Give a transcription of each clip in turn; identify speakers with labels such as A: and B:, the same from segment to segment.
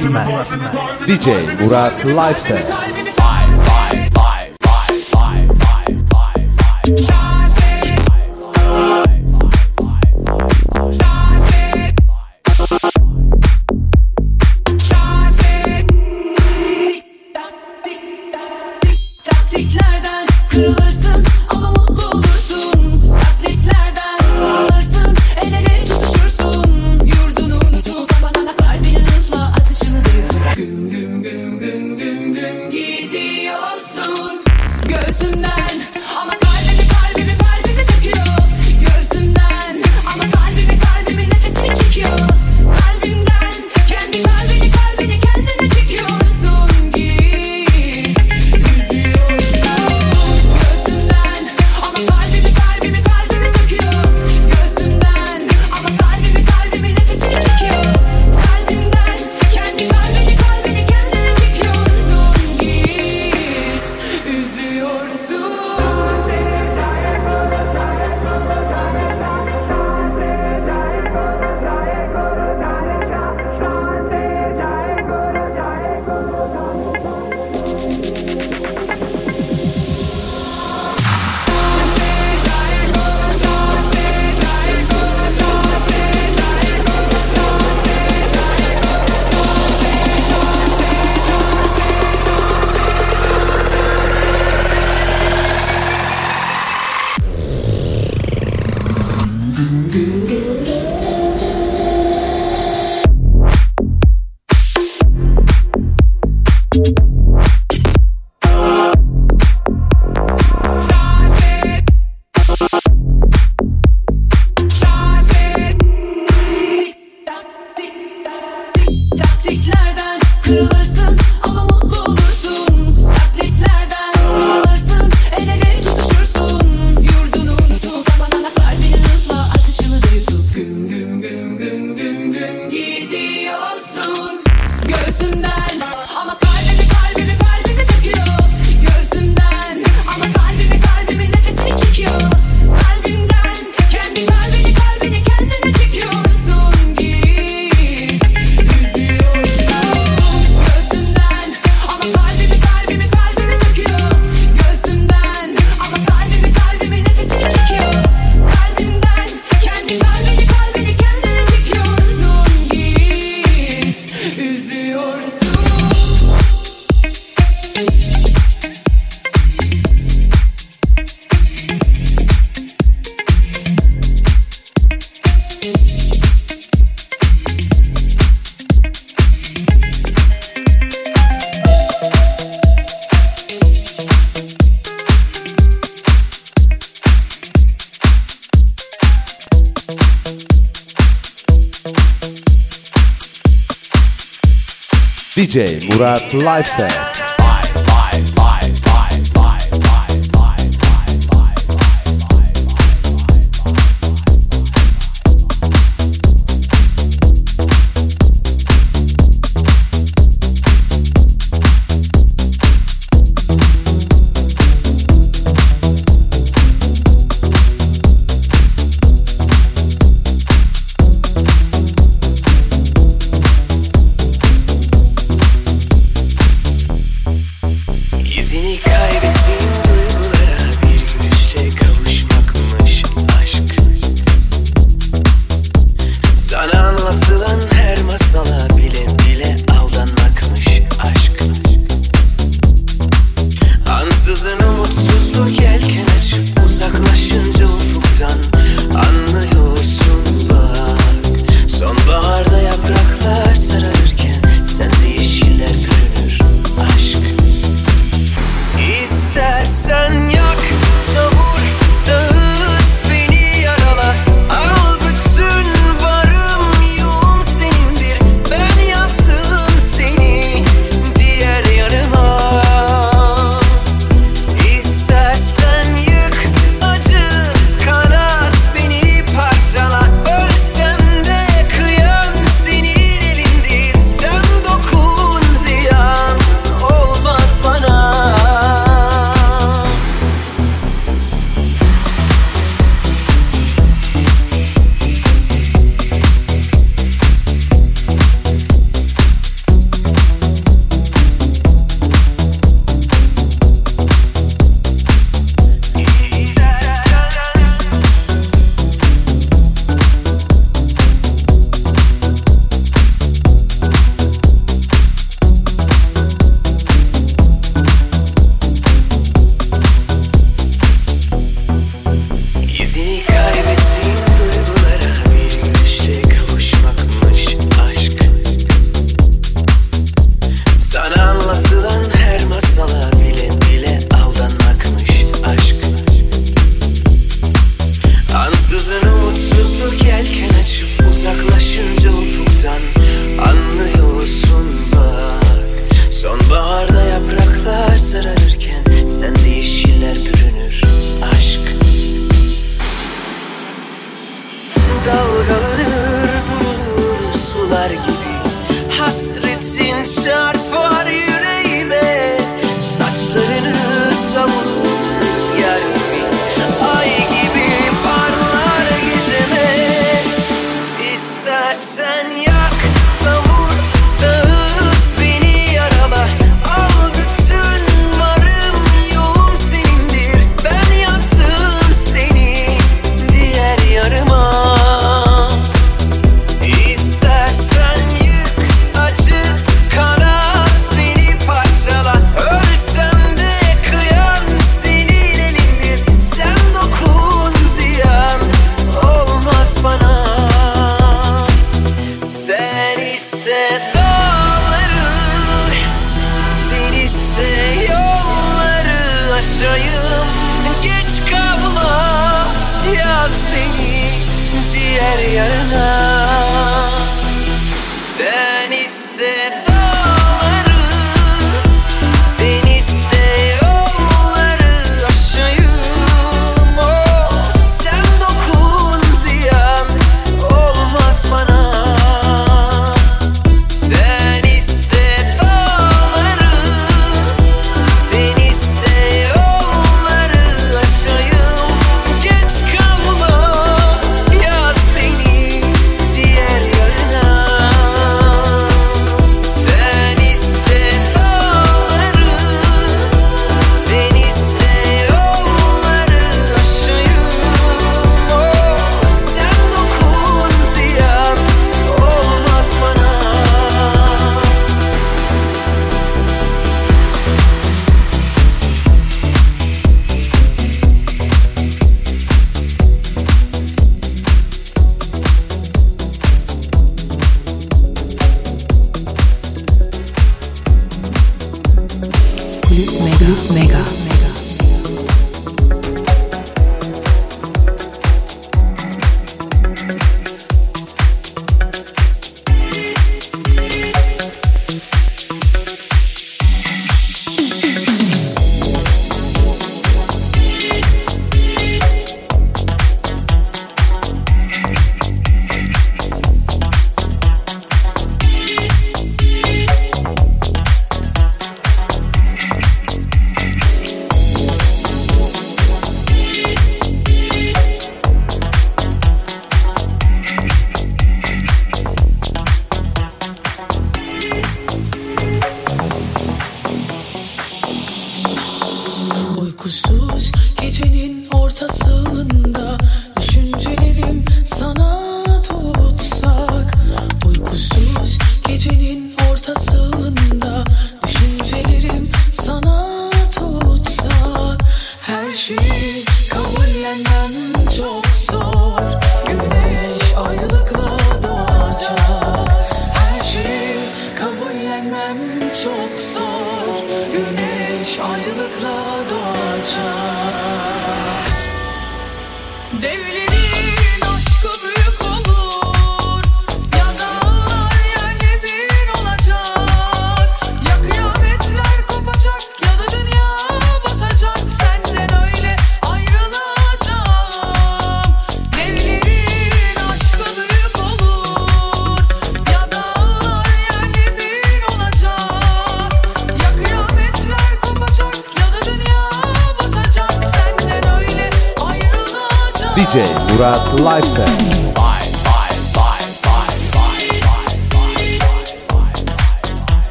A: Ümer.
B: DJ Murat Lifestyle. DJ Murat Lifestyle.
A: Yarıma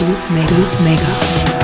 C: Kulüp Mega. Kulüp Mega.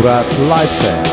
D: Murat Lifestyle.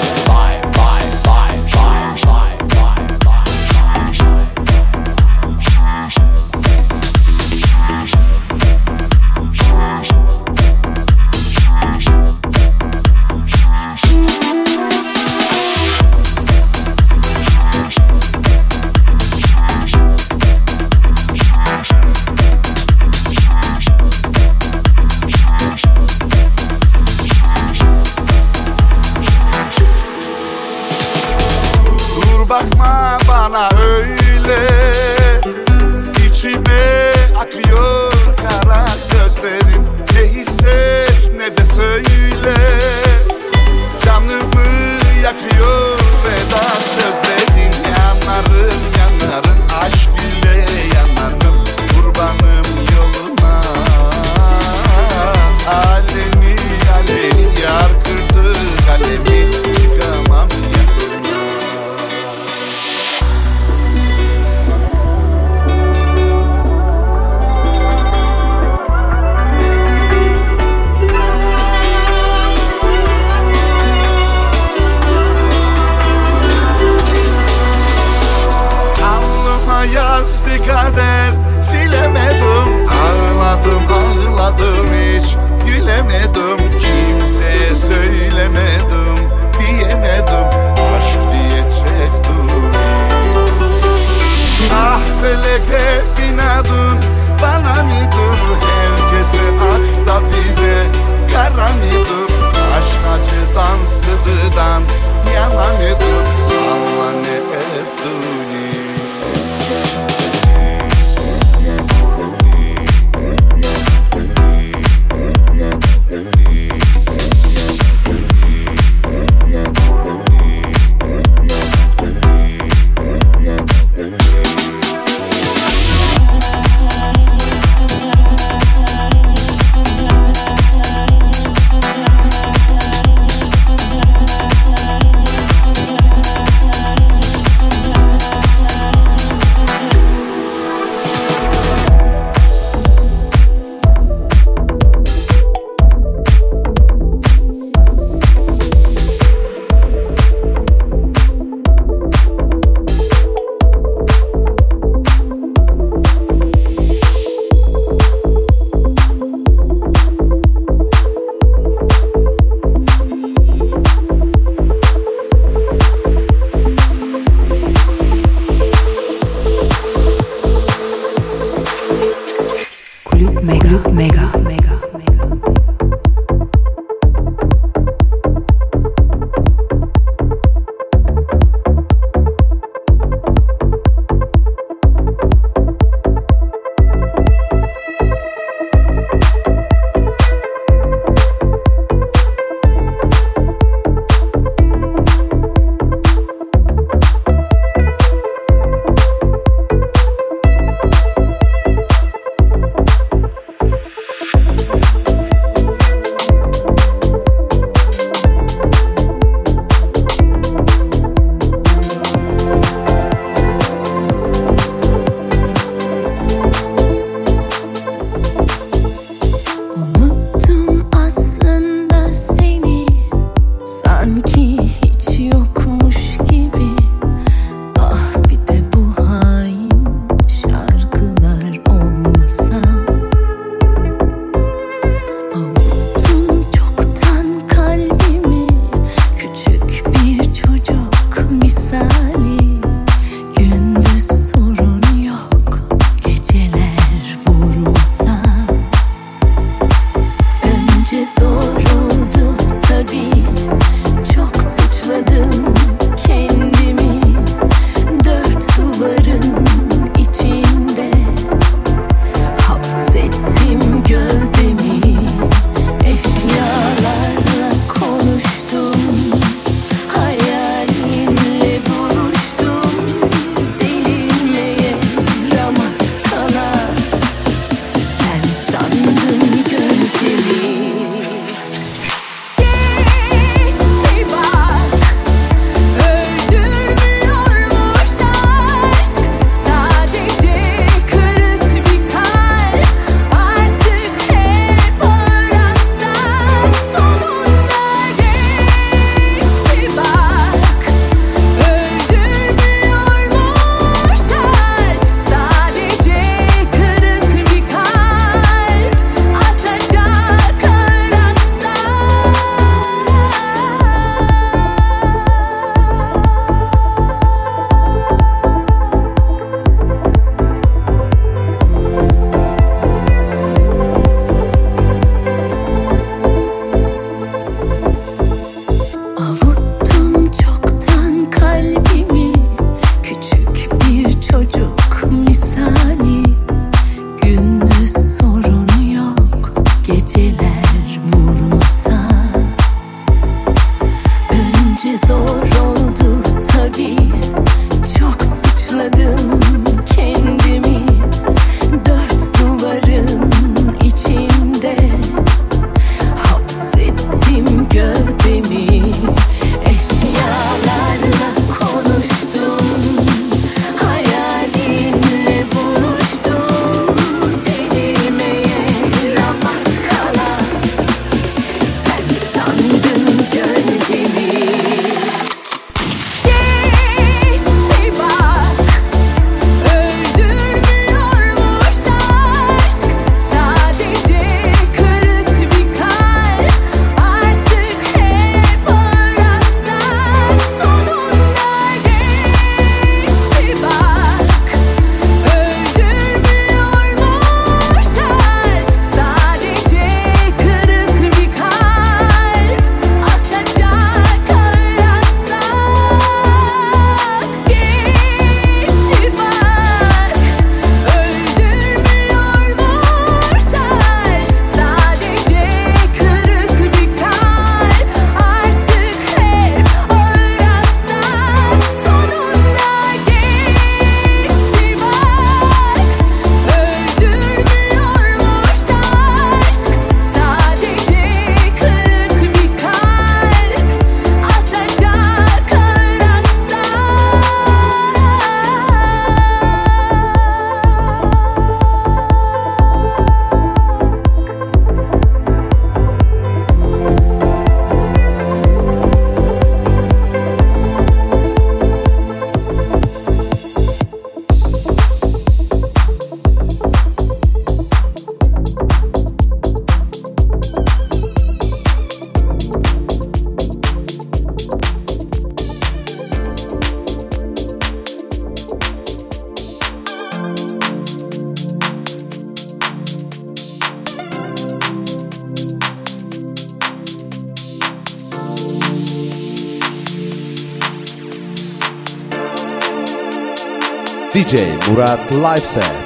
C: Murat Live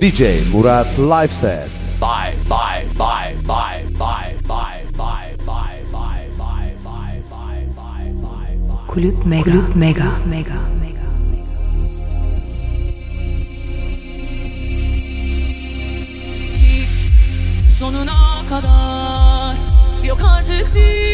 C: DJ Murat Live Set. Live, live, live, live, live, live, live, live, live, live, live, live, live, live.
E: Kulüp Mega. Mega. Mega.
B: Sonuna kadar yok artık bir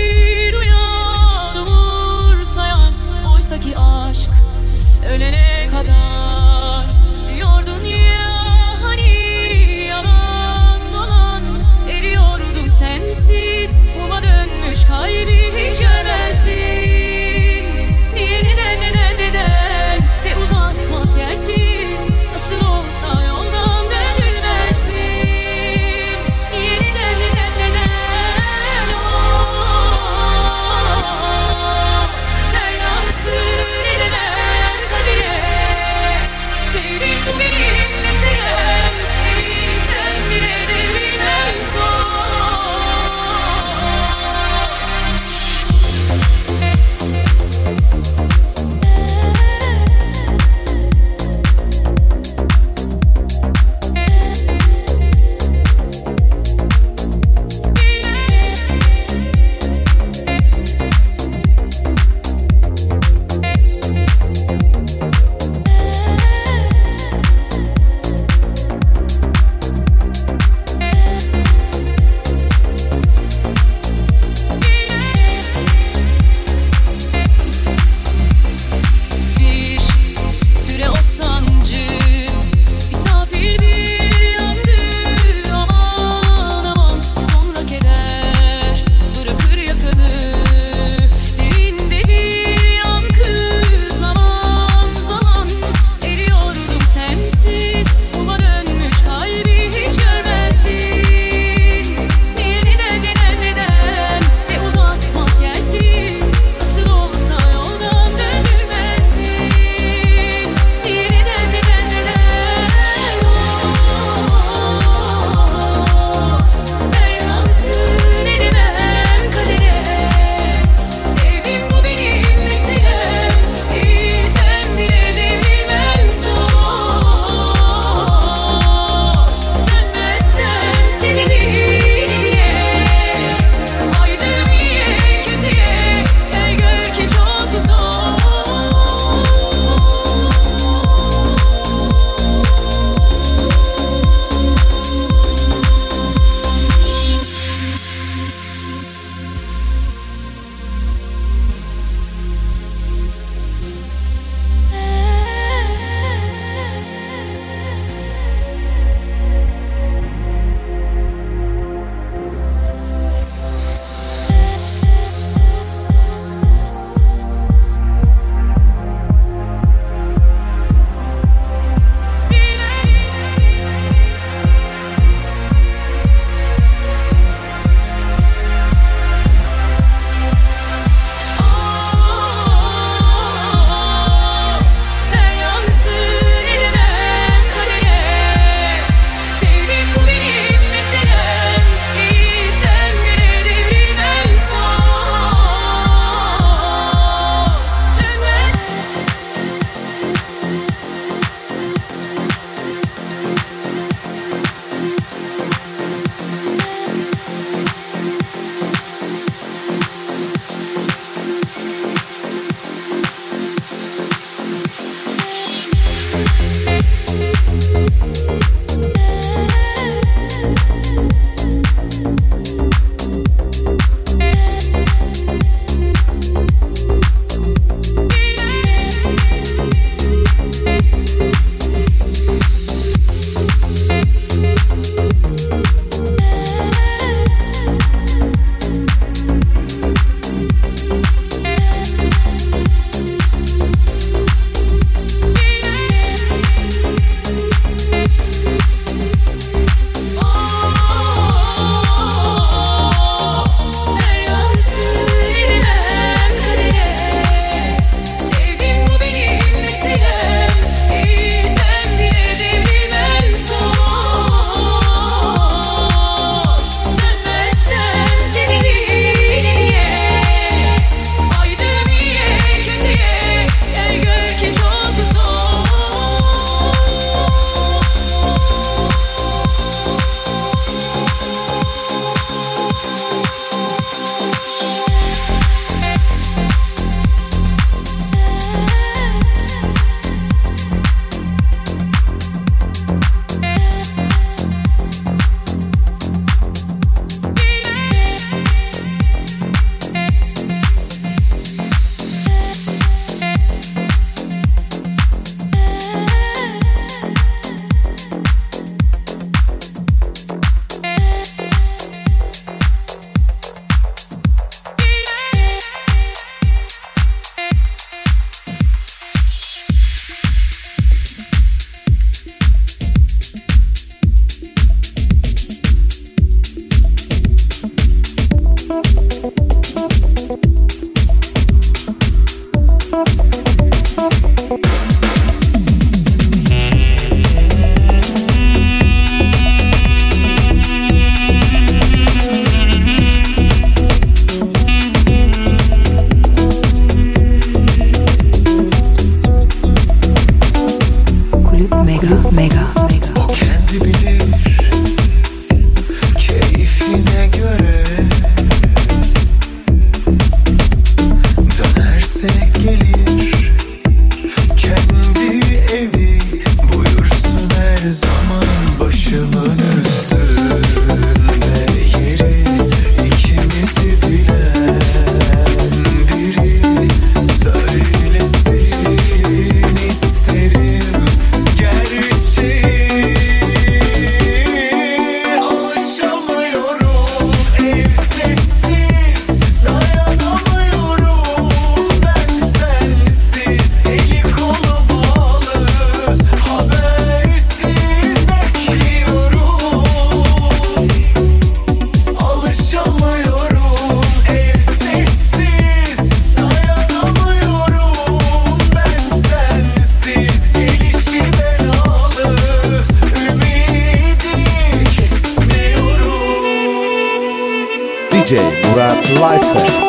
F: Set.